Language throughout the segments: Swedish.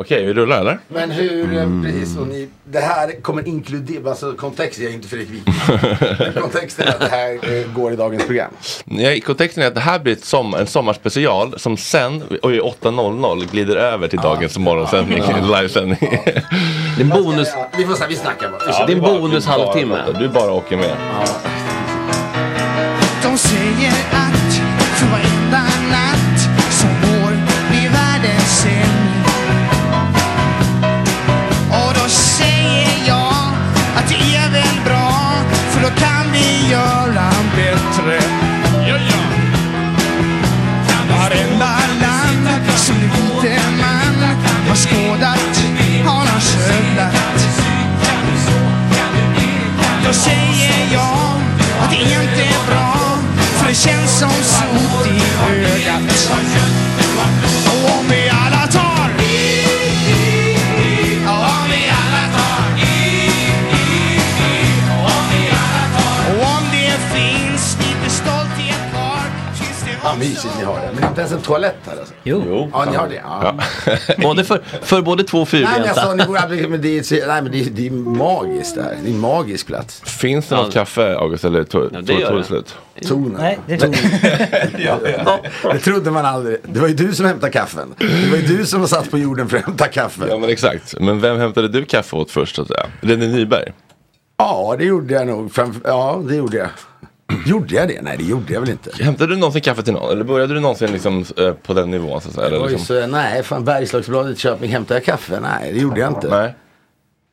Okej, vi rullar eller? Men hur, eh, Mm. precis, och ni, det här kommer inkludera, alltså kontext, jag är inte Fredrik Wikingsson. Kontexten är att det här eh, går i dagens program. Nej, kontexten är att det här blir ett som, en sommarspecial som sen, och i 8.00 glider över till dagens morgonsändning, livesändning. Det är en bonus. Vi får säga, vi snackar bara. Ja, det är en bara- bonus du bara- halvtimme. Du bara åker med. De säger att skådat, har han skövlat. Då säger jag att det inte är bra, för det känns som sot i ögat. En vit man har skådat har ens en toalett här alltså? Jo. Ja, ni har det? Ja. Både för, för både två och Nej men jag sa, fyrbenta. ni borde men det är, nej, men det, är, det är magiskt där. Det är en magisk plats. Finns det något kaffe August eller tog Ja, det tog- tog det. det slut? Tonen. Nej, det tror jag Det trodde man aldrig. Det var ju du som hämtade kaffen. Det var ju du som var satt på jorden för att hämta kaffe. Ja men exakt. Men vem hämtade du kaffe åt först så att säga? René Nyberg? Ja, det gjorde jag nog. Ja, det gjorde jag. Gjorde jag det? Nej, det gjorde jag väl inte. Hämtade du någonsin kaffe till någon? Eller började du någonsin liksom, eh, på den nivån? Så att säga? Eller Oj, liksom? så, nej, fan Bergslagsbladet Köping hämtade jag kaffe? Nej, det gjorde jag inte. Nej.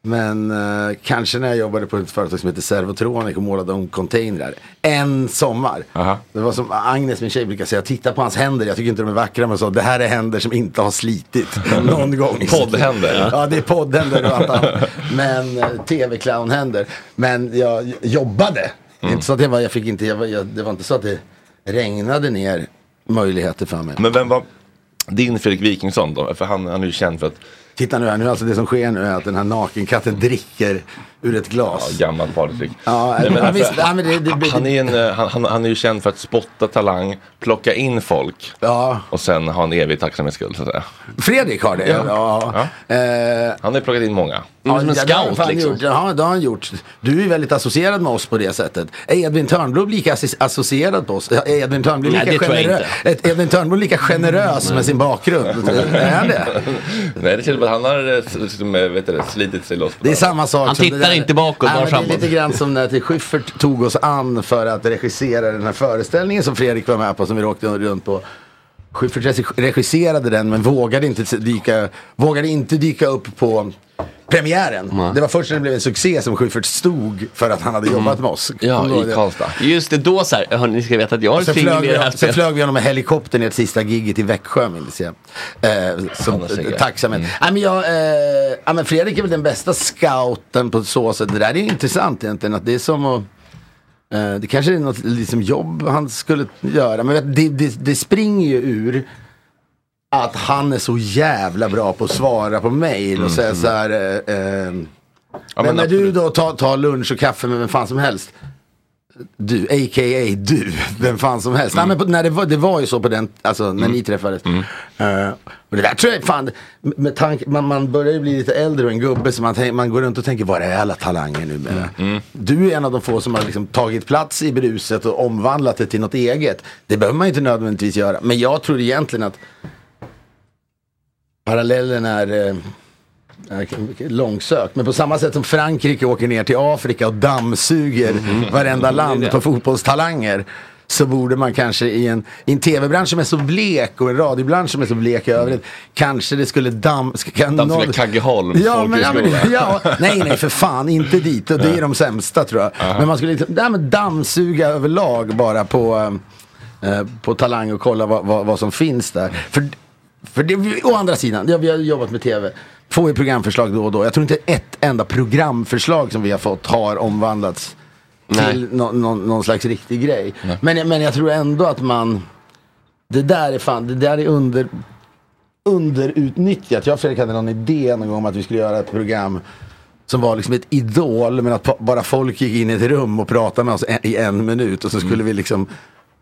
Men eh, kanske när jag jobbade på ett företag som heter Servotronic och målade om containrar. En sommar. Aha. Det var som Agnes, min tjej, brukar säga. Titta på hans händer. Jag tycker inte de är vackra. Men så, det här är händer som inte har slitit någon gång. i sitt liv." Poddhänder. Ja, det är poddhänder och allt annat. Men eh, tv-clownhänder. Men jag jobbade. Mm. Inte så att jag, var, jag fick inte, jag, var- jag, det var inte så att det regnade ner möjligheter för mig. Men vem var din Fredrik Wikingsson då? För han, han är ju känd för att Titta nu här, nu alltså det som sker nu är att den här nakenkatten dricker ur ett glas. Ja, gammalt partytrick. Ja, Nej, men ja, visst, ja, men det- det- det- han, är en, eh, han, han, han är ju känd för att spotta talang, plocka in folk Ja. och sen ha en evig tacksamhetsskuld så att säga. Fredrik har det? Ja. ja. Eh, Han har ju plockat in många. Ja, som en har scout, fan liksom. Gjort. Ja, det har han gjort. Du är väldigt associerad med oss på det sättet. Är Edvin Törnblom lika associerad på oss? Är Edvin Törnblom Nej, lika, jag generö- Edvin Törnblom lika generös med sin bakgrund? är han det? Nej, det känns som att han har liksom, vet du, slitit sig loss. Det är samma sak. Han tittar där- inte bakåt, Nej, bara men Det framåt. är lite grann som när Schyffert tog oss an för att regissera den här föreställningen som Fredrik var med på, som vi åkte runt på. Schyffert regi- regisserade den men vågade inte dyka, vågade inte dyka upp på premiären. Det var först när det blev en succé som Schyffert stod för att han hade jobbat med oss. Ja, i? Karlstad. Just det, då så här, hörni, ni ska veta att jag har ett finger i det här sen flög vi honom med helikoptern i ett sista gigget i Växjö minns jag. Eh, som tacksamhet. Nej, men jag, eh, men Fredrik är väl den bästa scouten på så sätt. Det där är intressant egentligen. Att det är som att det kanske är något liksom, jobb han skulle göra. Men det, det, det springer ju ur att han är så jävla bra på att svara på mail och säga så här. Eh, eh, Ja, men, när du absolut. då tar, tar lunch och kaffe med vem fan som helst. Du, a.k.a. du, vem fan som helst. Nej, men på, när det, var, det var ju så på den, alltså när ni träffades. Eh, och det där tror jag, fan, med, med tanke, man, man börjar ju bli lite äldre och en gubbe så man, tänk, man går runt och tänker, var är alla talanger numera? Du är en av de få som har liksom tagit plats i bruset och omvandlat det till något eget. Det behöver man inte nödvändigtvis göra. Men jag tror egentligen att parallellen är eh, är långsökt. Men på samma sätt som Frankrike åker ner till Afrika och dammsuger varenda land på fotbollstalanger. Så borde man kanske i en, i en tv-bransch som är så blek och en radiobransch som är så blek i övrigt. Kanske det skulle damm... Kan Dammsuga någon- Kaggeholm Ja, men, ja, men, ja, nej, nej, för fan, inte dit. Och det är de sämsta tror jag. Men man skulle liksom, nej, men dammsuga överlag bara på, eh, på Talang och kolla vad, vad, vad som finns där. För, för det, å andra sidan, ja, vi har jobbat med tv. Får ju programförslag då och då. Jag tror inte ett enda programförslag som vi har fått har omvandlats till nå, nå, någon slags riktig grej. Men, jag- men jag tror ändå att man, det där är fan, det där är under, underutnyttjat. Jag och Fredrik hade någon idé någon gång om att vi skulle göra ett program som var liksom ett idol men att bara folk gick in i ett rum och pratade med oss en, i en minut och så skulle vi liksom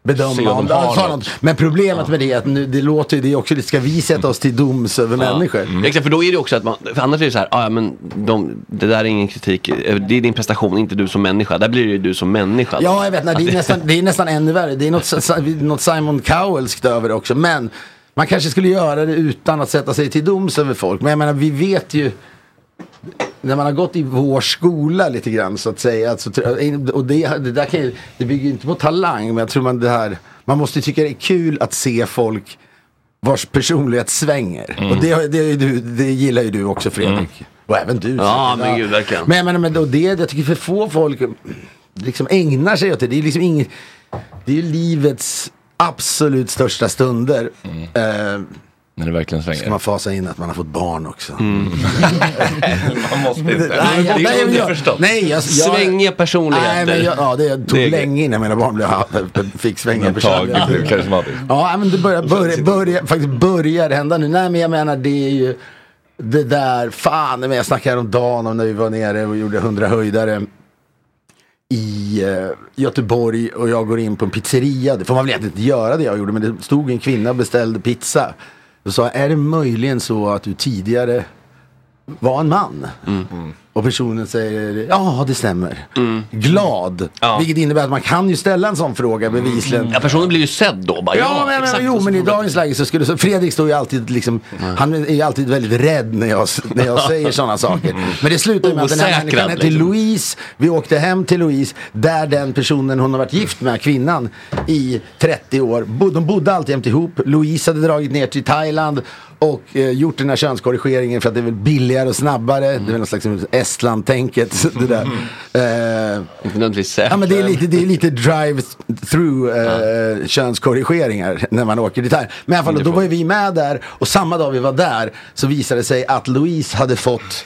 bedöma om om de ja, har något. Men problemet med det är att nu, det låter ju, det är också, ska vi sätta oss till doms över människor? Exakt, för då är det också att man, för annars är det så här, ah, ja men de, det där är ingen kritik, Eh, det är din prestation, inte du som människa. Där blir det ju du som människa. Ja, jag vet. Nej, det, är nästan, det är nästan ännu värre. Det är något, något Simon Cowellskt över det också. Men man kanske skulle göra det utan att sätta sig till doms över folk. Men jag menar, vi vet ju när man har gått i vår skola lite grann så att säga. Alltså, och det, det där kan det bygger ju inte på talang. Men jag tror man det här, man måste tycka det är kul att se folk vars personlighet svänger. Mm. Och det, det, du, det gillar ju du också Fredrik. Och även du. Ja, men gud, verkligen. Men menar, men då det, jag tycker för få folk liksom ägnar sig åt det. Det är liksom inget, det är livets absolut största stunder. Eh, När det verkligen ska svänger. man fasa in att man har fått barn också. Man måste inte. Nej, jag- Det är nej, jag- underförstått. nej, jag- jag- Svängiga personligheter. Nej, men jag, ja, det tog Det är- länge innan mina barn blev, fick Tage blev karismatisk. Ja, men det börjar, börjar, börjar, faktiskt börjar hända nu. Nej, men jag menar det är ju det där, fan, men jag snackade häromdagen om när vi var nere och gjorde 100 höjdare i eh, Göteborg och jag går in på en pizzeria. Det får man väl egentligen inte göra det jag gjorde men det stod en kvinna och beställde pizza. Då sa jag, är det möjligen så att du tidigare var en man? Och personen säger, ja det stämmer. Glad. Vilket innebär att man kan ju ställa en sån fråga bevisligen. Ja, personen blir ju sedd då. Bara, Ja, men, exakt. men, jo, men i dagens läge så skulle så Fredrik står ju alltid liksom, han är ju alltid väldigt rädd när jag, när jag säger sådana saker. Men det slutar med att den här människan heter liksom. Louise, vi åkte hem till Louise, där den personen hon har varit gift med, kvinnan, i 30 år, de bodde alltid ihop. Louise hade dragit ner till Thailand och eh, gjort den här könskorrigeringen för att det är väl billigare och snabbare. Det är väl någon slags Estland-tänket. Det där. Eh, Inte nödvändigtvis. Ja men det är lite, det är lite drive-through eh, könskorrigeringar när man åker dit här. Men i alla fall, då var ju vi med där och samma dag vi var där så visade det sig att Louise hade fått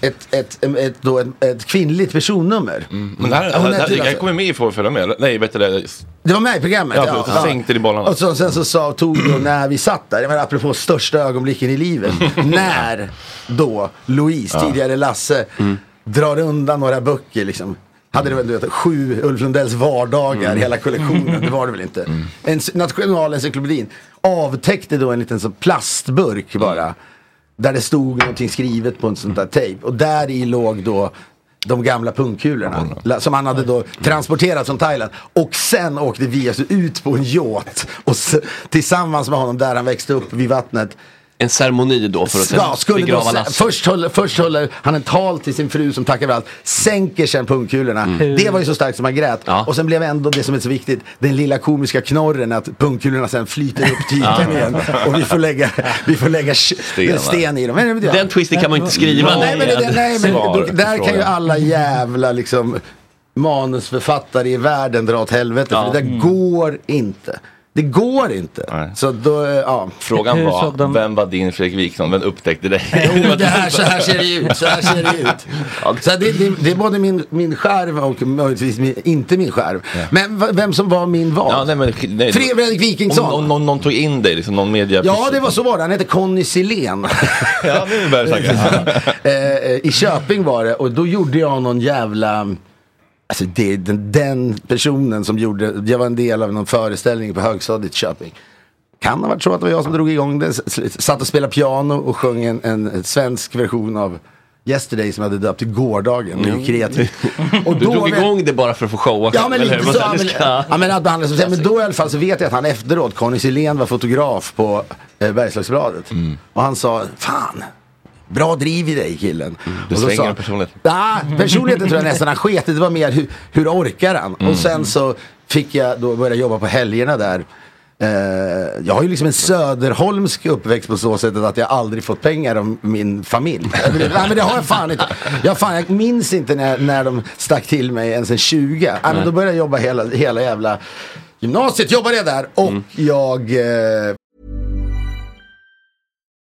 ett, ett, ett, då, ett, ett kvinnligt personnummer. Men det här, Ja, hon det här, alltså- kommer med i Får följa med. Nej, vet du det? Det var med i programmet. Ja, förlåt, sänkte i bollarna. Och så, sen så sa, tog då när vi satt där, jag menar apropå största ögonblicken i livet. när då Louise, tidigare Lasse, drar undan några böcker liksom. Hade det väl du vet, sju Ulf Lundells vardagar, hela kollektionen, det var det väl inte. En s- Nationalencyklopedin avtäckte då en liten så plastburk bara. Där det stod någonting skrivet på en sån där tejp. Och där i låg då de gamla pungkulorna. la- Som han hade då transporterat från Thailand. Och sen åkte vi alltså ut på en yacht. Och tillsammans med honom där han växte upp vid vattnet. En ceremoni då för att Ja, skulle begrava Lasse. först, håller, först håller han en tal till sin fru som tackar för allt. Sänker sen pungkulorna. Det var ju så starkt som han grät. Ja. Och sen blev ändå det som är så viktigt. Den lilla komiska knorren att pungkulorna sen flyter upp till ytan igen. Och vi får lägga, vi får lägga sten, en sten i dem. Men, ja. Den twisten kan man inte skriva Nej men, det, nej, men Svar där kan ju alla jävla liksom manusförfattare i världen dra åt helvete. Ja. För det där går inte. Det går inte. Nej. Så då, eh, ja. Frågan var, de- vem var din Fredrik Wikingsson? Vem upptäckte dig? Jo, det här, så här ser det ut. Så här ser det ut. Så det, det, det är både min, min skärv och möjligtvis min, inte min skärv. Men v- vem som var min vad? Ja, nej, men, nej, Fredrik Wikingsson. Om, om, någon, någon tog in dig, liksom, någon media... Ja, det var så var det. Han hette Conny Silén. Ja, nu börjar snacka. eh, eh, I Köping var det och då gjorde jag någon jävla Alltså det, den, den personen som gjorde, jag var en del av någon föreställning på högstadiet i Köping. Kan ha varit så att det var jag som drog igång det. Satt och spelade piano och sjöng en, en, en svensk version av Yesterday som jag hade döpt till Gårdagen. Ju kreativt. Och Du då drog vet- igång det bara för att få showa Ja men lite så. Men, ska- ja, men, att behandla sig. men då i alla fall så vet jag att han efteråt, Conny Silén var fotograf på eh, Bergslagsbladet. Och han sa, fan. Bra driv i dig killen. Du och svänger sa- en personlighet. Ja, personligheten tror jag nästan han sket. Det var mer hur, hur orkar han? Och sen så fick jag då börja jobba på helgerna där. Eh, jag har ju liksom en söderholmsk uppväxt på så sättet att jag aldrig fått pengar av min familj. Nej men det har jag fan inte. Jag, fan, jag minns inte när, när de stack till mig ens en 20. Nej, men då började jag jobba hela, hela jävla gymnasiet. Jobbade jag där och jag eh,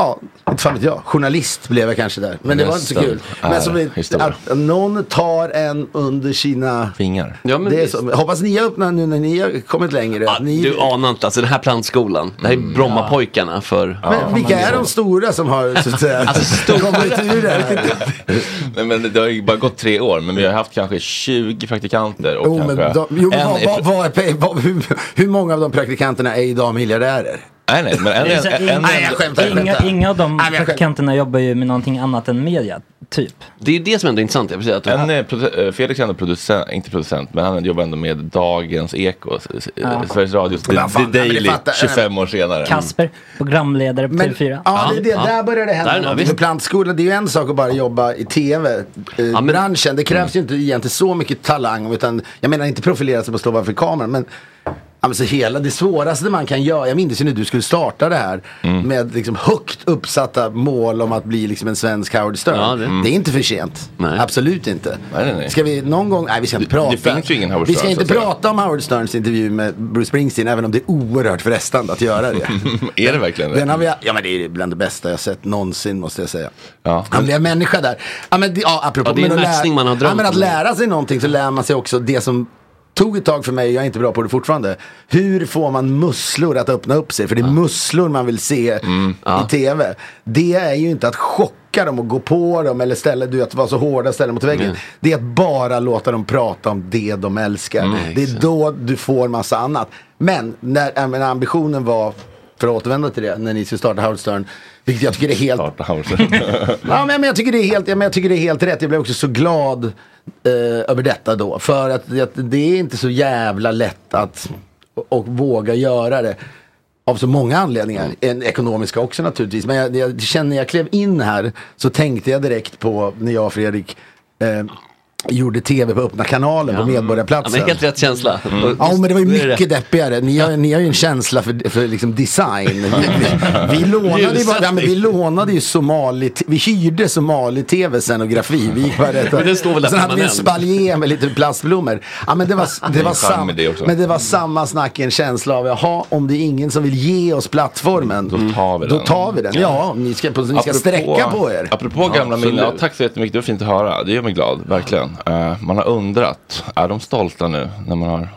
Ja, inte fan vet jag, journalist blev jag kanske där. Men det var inte så kul. Men som att, någon tar en under sina Fingar. Ja, men det är visst. så, hoppas ni har öppnat nu när ni har kommit längre. Ja, ni, du anar inte, alltså den här plantskolan, det här är Brommapojkarna för... men vilka är de stora som har så att säga, Alltså, kommit ur det? Nej, men det har ju bara gått tre år, men vi har haft kanske 20 praktikanter. Och men kanske de, jo, men en vad, är- vad, vad är, vad, hur, hur många av de praktikanterna är idag miljardärer? Nej, nej, men en, en, en, Nej, jag skämtar, Inga, skämtar. inga av de Nej, praktikanterna jobbar ju med någonting annat än media, typ. Det är ju det som ändå är intressant. Jag vill säga att en är produ- eh, Felix är ändå producent, inte producent, men han jobbar ändå med Dagens Eko, Ja. Sveriges Radios The, The Daily, fattar- 25 år senare. Kasper, programledare på Men, TV4. ja, det är det. Ja. Där börjar det hända Där. För plantskolan, det är ju en sak att bara jobba i tv. Eh, branschen, det krävs ju inte egentligen så mycket talang. Utan, jag menar inte profilera sig på att stå framför kameran. Men Ja, men så hela det svåraste man kan göra, jag minns ju när du skulle starta det här med liksom högt uppsatta mål om att bli liksom en svensk Howard Stern. Ja, det- det. är inte för sent. Nej. Absolut inte. Nej, nej, nej. Ska vi någon gång, nej vi ska inte Det- prata. det finns ju ingen Howard vi ska Stern, inte prata om Howard Sterns intervju med Bruce Springsteen, även om det är oerhört frestande att göra det. är det verkligen det? Den har vi, ja men det är bland det bästa jag sett någonsin måste jag säga. Ja. Han blev människa där. Ja men ja, apropå. Ja, det är en matchning man har drömt ja, men att lära sig någonting så lär man sig också det som tog ett tag för mig, jag är inte bra på det fortfarande. Hur får man musslor att öppna upp sig? För det är musslor man vill se i tv. Det är ju inte att chocka dem och gå på dem eller ställa, du vet, vara så hårda, ställa mot väggen. Det är att bara låta dem prata om det de älskar. det är då du får massa annat. Men när jag menar, ambitionen var för att återvända till det, när ni skulle starta Howard Stern. Vilket jag tycker är helt... Starta Howard Stern. ja, men jag, tycker det är helt, ja, men jag tycker det är helt rätt. Jag blev också så glad eh, över detta då. För att, att det är inte så jävla lätt att och våga göra det. Av så många anledningar. En ekonomiska också naturligtvis. Men jag, jag känner när jag klev in här så tänkte jag direkt på när jag och Fredrik eh, gjorde tv på öppna kanalen på Ja, Medborgarplatsen. men helt rätt känsla. Och- Ja men det var ju då är det mycket deppigare. Ni har, ni har ju en känsla för, för liksom design. Vi, vi, vi, lånade ju bara, ja, vi lånade ju somali, vi hyrde somali-tv scenografi. Vi gick bara rätt, Men den står väl Sen hade vi en spaljer med lite plastblommor. Ja men det var, det var, sam, det men det var samma snack, en känsla av jaha om det är ingen som vill ge oss plattformen. Då tar vi Då den. tar vi den. Ja, ni ska, ni ska sträcka på er. Apropå gamla minnen, ja, tack så jättemycket, det var fint att höra. Det gör mig glad, verkligen. Eh, man har undrat, är de stolta nu när man har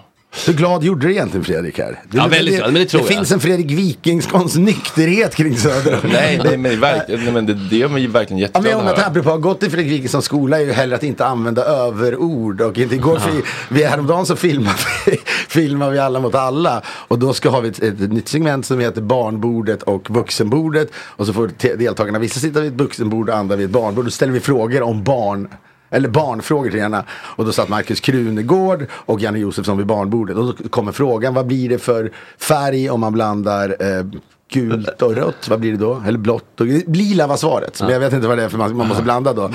Hur glad gjorde du egentligen Fredrik här? Det, Ja, väldigt glad, men det tror jag. finns en Fredrik Wikingskons nykterhet kring Söder. Nej, nej men, verkligen, nej, men det, det gör mig verkligen Ja, men jätteglad jag undrar, att höra. apropå att ha gått i Fredrik Wikingssons skola är ju heller att inte använda överord. Och inte igår, för vi, häromdagen så filmar vi, filmar vi alla mot alla. Och då ska ha vi ett, ett nytt segment som heter barnbordet och vuxenbordet. Och så får deltagarna, vissa sitta vid ett vuxenbord och andra vid ett barnbord. Då ställer vi frågor om barn. Eller barnfrågor till gärna. Och då satt Markus Krunegård och Janne Josefsson vid barnbordet. Och då kommer frågan, vad blir det för färg om man blandar eh, gult och rött? Vad blir det då? Eller blått och lila var svaret. Men jag vet inte vad det är för man, man måste blanda då.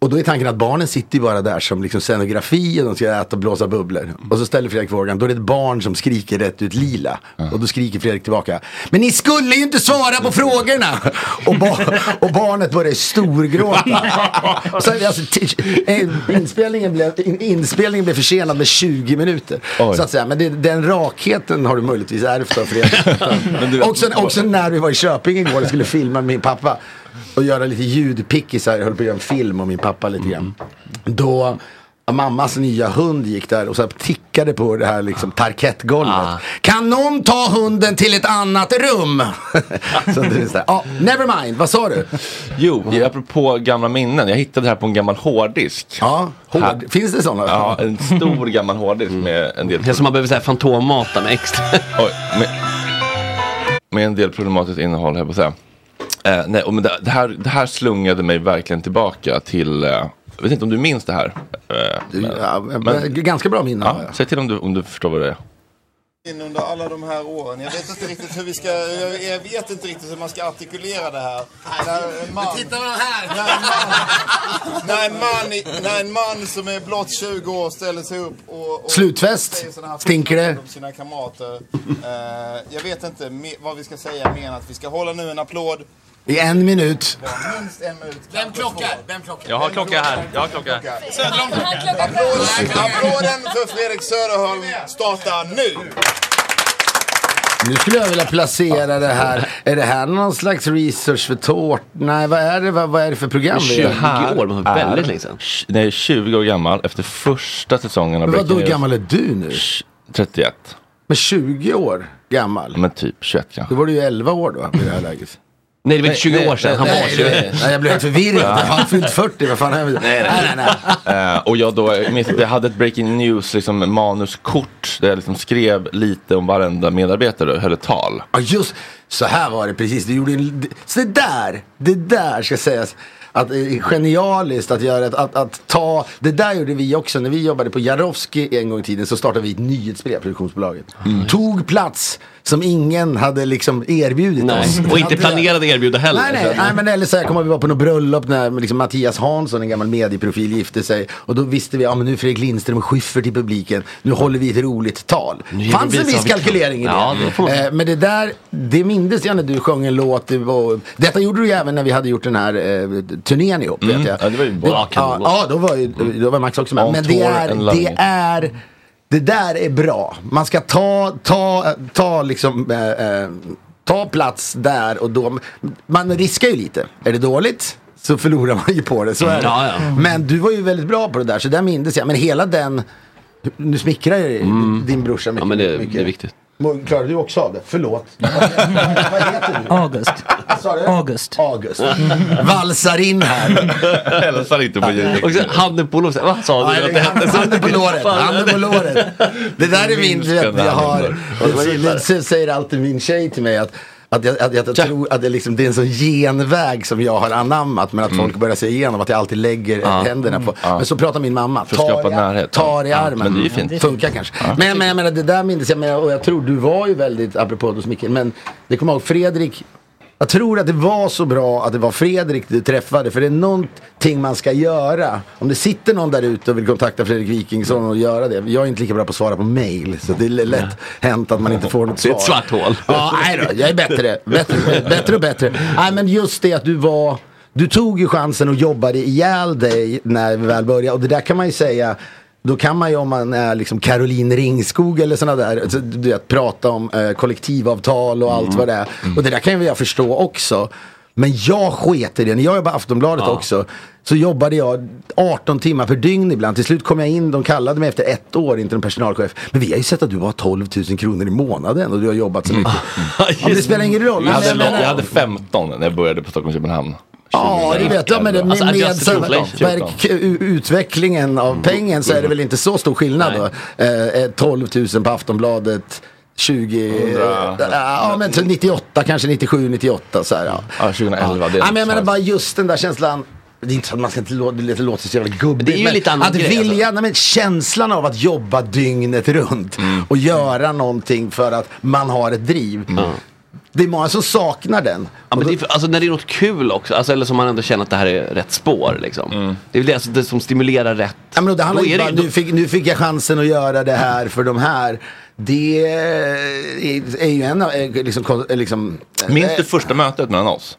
Och då är tanken att barnen sitter ju bara där som liksom scenografi och de ska äta och blåsa bubblor. Och så ställer Fredrik frågan, då är det ett barn som skriker rätt ut lila. Och då skriker Fredrik tillbaka, men ni skulle ju inte svara på frågorna! Och, ba- och barnet börjar storgråta. så alltså, eh, inspelningen, blev, in, inspelningen blev försenad med 20 minuter. Oj. Så att säga, men det, den rakheten har du möjligtvis ärvt av Fredrik. Också, också när vi var i Köping igår och skulle filma med min pappa och göra lite ljudpickisar. Jag höll på att göra en film om min pappa lite grann. Då mammas nya hund gick där och så tickade på det här liksom parkettgolvet. Kan någon ta hunden till ett annat rum? så det är så här, ja, never mind, vad sa du? Jo, apropå gamla minnen, jag hittade det här på en gammal hårddisk. Ja, hård. Finns det sådana? Ja, en stor gammal hårddisk med en del... Det är som man behöver säga fantommata med extra. Oj, med, med en del problematiskt innehåll, här på att säga. Eh, nej, men det, det, här, det här slungade mig verkligen tillbaka till, eh, jag vet inte om du minns det här? Eh, men- Ja, men- ganska bra minne ja, säg till om du, om du förstår vad det är. in under alla de här åren. Jag vet inte riktigt hur vi ska, jag, vet inte riktigt hur man ska artikulera det här. När en man, titta vad här! När en man, när en man, när en man som är blott 20 år ställer sig upp och... och Slutfest. Stinker det? om sina kamrater. Eh, jag vet inte vad vi ska säga mer än att vi ska hålla nu en applåd. I en minut. Minst en minut. Vem klockar? Vem klockar? Jag har klocka här, jag har klocka här. Applåden, applåden för Fredrik Söderholm startar nu. Nu skulle jag vilja placera det här. Är det här någon slags research för tårt? Nej, vad är det, vad, vad är det för program? vi gör? är- Nej, 20 år gammal efter första säsongen av Men vadå, gammal är du nu? 31. Men 20 år gammal? Men typ 21 kanske. Då var du ju 11 år då i det här läget. Nej, det var inte 20 år sedan. Han var nej, 20. nej, nej, jag blev helt förvirrad. Har fyllt 40, vad fan är det? Nej, nej, nej. Eh, och jag då, jag minns att jag hade ett breaking news liksom, manuskort där jag liksom skrev lite om varenda medarbetare och höll ett tal. Ja just så här var det precis. Du gjorde en, så det där, det där ska sägas. Att är genialiskt att göra ett, att, att ta, det där gjorde vi också när vi jobbade på Jarowski en gång i tiden så startade vi ett nyhetsbrev, produktionsbolaget. Tog plats som ingen hade liksom erbjudit Nej, oss. och inte planerade erbjuda heller. Nej, nej, nej men eller så här, kommer vi var på något bröllop när liksom Mattias Hansson, en gammal medieprofil, gifte sig. Och då visste vi, ja men nu är Fredrik Lindström och Schyffert i publiken. Nu håller vi ett roligt tal. Nu Fanns en viss vi- kalkylering i det. Ja, det Eh, men det där, det mindes jag när du sjöng en låt. Det var, detta gjorde du ju även när vi hade gjort den här eh, turnén ihop. Mm. Vet jag. Ja, det var ju bra. ja, ja, då var, ju, då var Max också med. Men det är, det är det där är bra. Man ska ta, ta, ta liksom eh, eh, Ta plats där och då. Man riskar ju lite. Är det dåligt så förlorar man ju på det. Så är det. Ja, ja. Men du var ju väldigt bra på det där. Så där mindes jag. Men hela den. Nu smickrar jag din brorsa mycket. Ja, men det, mycket. det är viktigt. Klarar du också av det? Förlåt. Vad heter du? August. August. August. Valsar in här. Hälsar inte på ljudet. Och så handen på låret. Vad sa du? Ja, att det hette? handen på låret. Handen på låret. Det där är min, vet, jag har, det, säger alltid min tjej till mig att att jag, att jag tror att det, liksom, det är en sån genväg som jag har anammat men att Mm. folk börjar se igenom att jag alltid lägger Ja. händerna på. Ja. Men så pratar min mamma. För att skapa i- närhet. Tar i Ja, armen. men det är ju fint. Funkar kanske. Men, men jag menar det där minns jag men, och jag tror du var ju väldigt, apropå hos Micke, men det kommer jag ihåg Fredrik jag tror att det var så bra att det var Fredrik du träffade. För det är någonting man ska göra. Om det sitter någon där ute och vill kontakta Fredrik Wikingsson och göra det. Jag är inte lika bra på att svara på mail. Så det är lätt hänt att man inte får något Det svar. är ett svart hål. Ja, nej då. Jag är bättre. Bättre, bättre och bättre. Nej, men just det att du var... Du tog ju chansen och jobbade ihjäl dig när vi väl började. Och det där kan man ju säga. Då kan man ju om man är liksom Caroline Ringskog eller sådana där, så, du vet, prata om eh, kollektivavtal och allt vad det är. Och det där kan ju jag förstå också. Men jag sket i det. När jag jobbade Aftonbladet också så jobbade jag 18 timmar per dygn ibland. Till slut kom jag in, de kallade mig efter ett år, inte en personalchef. Men vi har ju sett att du har 12 000 kronor i månaden och du har jobbat så mycket. Ja, men det spelar ingen roll. Jag hade, jag hade 15 när jag började på Stockholm Köpenhamn. Ja, det vet jag. Men det, med, Alltså, med, adjusted med inflation. verk, u- utvecklingen av pengen så är det väl inte så stor skillnad då. Eh, 12 000 på Aftonbladet. 20, Hundra. ja men så 98, kanske 97, 98 så här, ja. Ja, 2011. Det är Ja, men jag menar så här- bara just den där känslan. Det är inte så att man ska inte låta, det låter så jävla gubbigt. Det är ju men lite annan att grej, vilja, alltså. nej, men känslan av att jobba dygnet runt Mm. och göra någonting för att man har ett driv. Det är många som saknar den. Ja, men det är, alltså, när det är något kul också, alltså, eller som man ändå känner att det här är rätt spår. Liksom. Det är väl det, alltså, det som stimulerar rätt. Ja, men det handlar Då ju bara, ju- nu, fick, nu fick jag chansen att göra det här för de här. Det är, är ju en av, liksom, liksom Minns du första mötet mellan oss?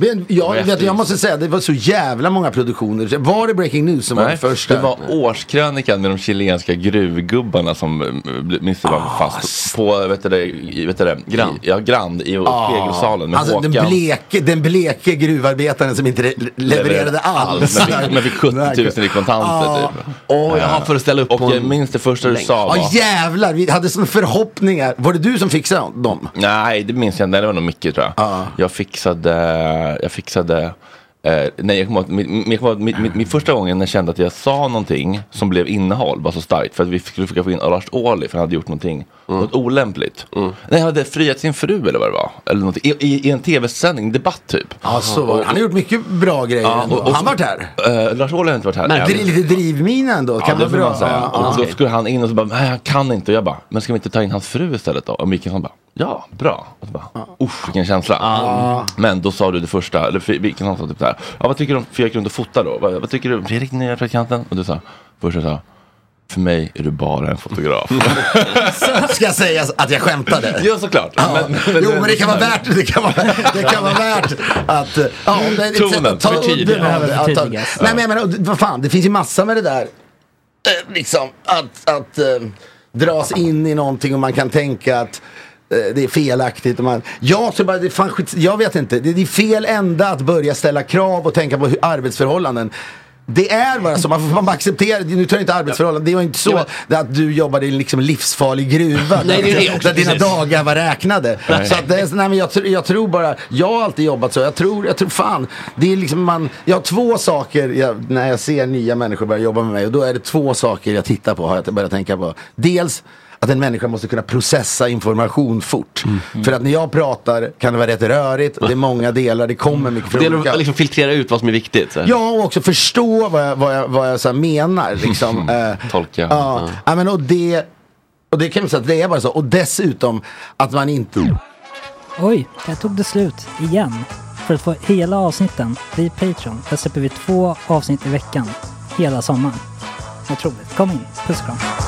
Men jag, vet, jag måste säga, det var så jävla många produktioner. Var det Breaking News som var det första? det var årskrönikan med de chilenska gruvgubbarna som eh, du var fast på vet du det, i- vet du det, Grand. I, ja, Grand i spegelsalen med Alltså den Håkan. bleke, den bleke gruvarbetaren som inte re- levererade alls. Men men fick 70 000 i kontanter Ja. typ. Åh, jag har för att ställa upp Och på jag minns det första du sa var... Ja jävlar, vi hade såna förhoppningar. Var det du som fixade dem? Nej, det minns jag inte. Det var nog Micke tror jag. Ja. Jag fixade, jag fixade Eh, nej, jag kommer ihåg, min, min, min, min, min första gången jag kände att jag sa någonting som blev innehåll var så starkt för att vi skulle försöka få in Lars Ohly för han hade gjort någonting, något olämpligt. Nej, han hade friat sin fru eller vad det var. Eller någonting, i, i, I en tv-sändning, debatt typ. Ja, så var det. Han har gjort mycket bra grejer. Ja, och- och- han varit här. Eh, Lars Ohly har inte varit här Men det är lite drivmina ändå. Kan ja, det får man säga. Ja, ja. och då skulle han in och så bara, nej han kan inte. Och jag bara, men ska vi inte ta in hans fru istället då? Och Mikael bara, ja, bra. Och så bara, usch vilken känsla. Men då sa du det första, eller Fri- vilken sa typ så här, ja vad tycker du om Fredrik runt och fota då? Vad, vad tycker du, Fredrik nya praktikanten? Och du sa, först sa, för mig är du bara en fotograf. Ska sägas att jag skämtade. ja såklart. Ja. jo men det kan vara värt det kan vara, det kan vara värt att... Ja, om det är ett sätt Tonen, att ta förtydliga. udden av det. Behöver att ta- förtydligas. Nej men jag menar, vad fan, det finns ju massa med det där. eh, Liksom att, att eh, dras in i någonting och man kan tänka att det är felaktigt. Man, ja, så bara, det fan skit, jag vet inte. Det, det är fel ända att börja ställa krav och tänka på hur, arbetsförhållanden. Det är bara så, man får man acceptera Nu tar jag inte arbetsförhållanden, det var inte så att du jobbade i en liksom livsfarlig gruva. Nej, det är det också, där dina precis. dagar var räknade. Nej. Så att det, är- nej, men jag, jag tror bara, jag har alltid jobbat så. Jag tror, jag tror fan, det är liksom man, jag har två saker jag, när jag ser nya människor börja jobba med mig. Och då är det två saker jag tittar på, har jag börjat tänka på. Dels att en människa måste kunna processa information fort. Mm. För att när jag pratar kan det vara rätt rörigt, det är många delar, det kommer mycket Det gäller olika- att liksom filtrera ut vad som är viktigt. Så. Ja, och också förstå vad jag, vad jag, vad jag så här menar. Liksom. Eh, Tolka. Ja, ja. men och det, och det kan man säga att det är bara så. Och dessutom att man inte... Oj, där tog det slut igen. För att få hela avsnitten, bli Patreon. Där släpper vi två avsnitt i veckan. Hela sommaren. Otroligt. Kom in. Puss och kram.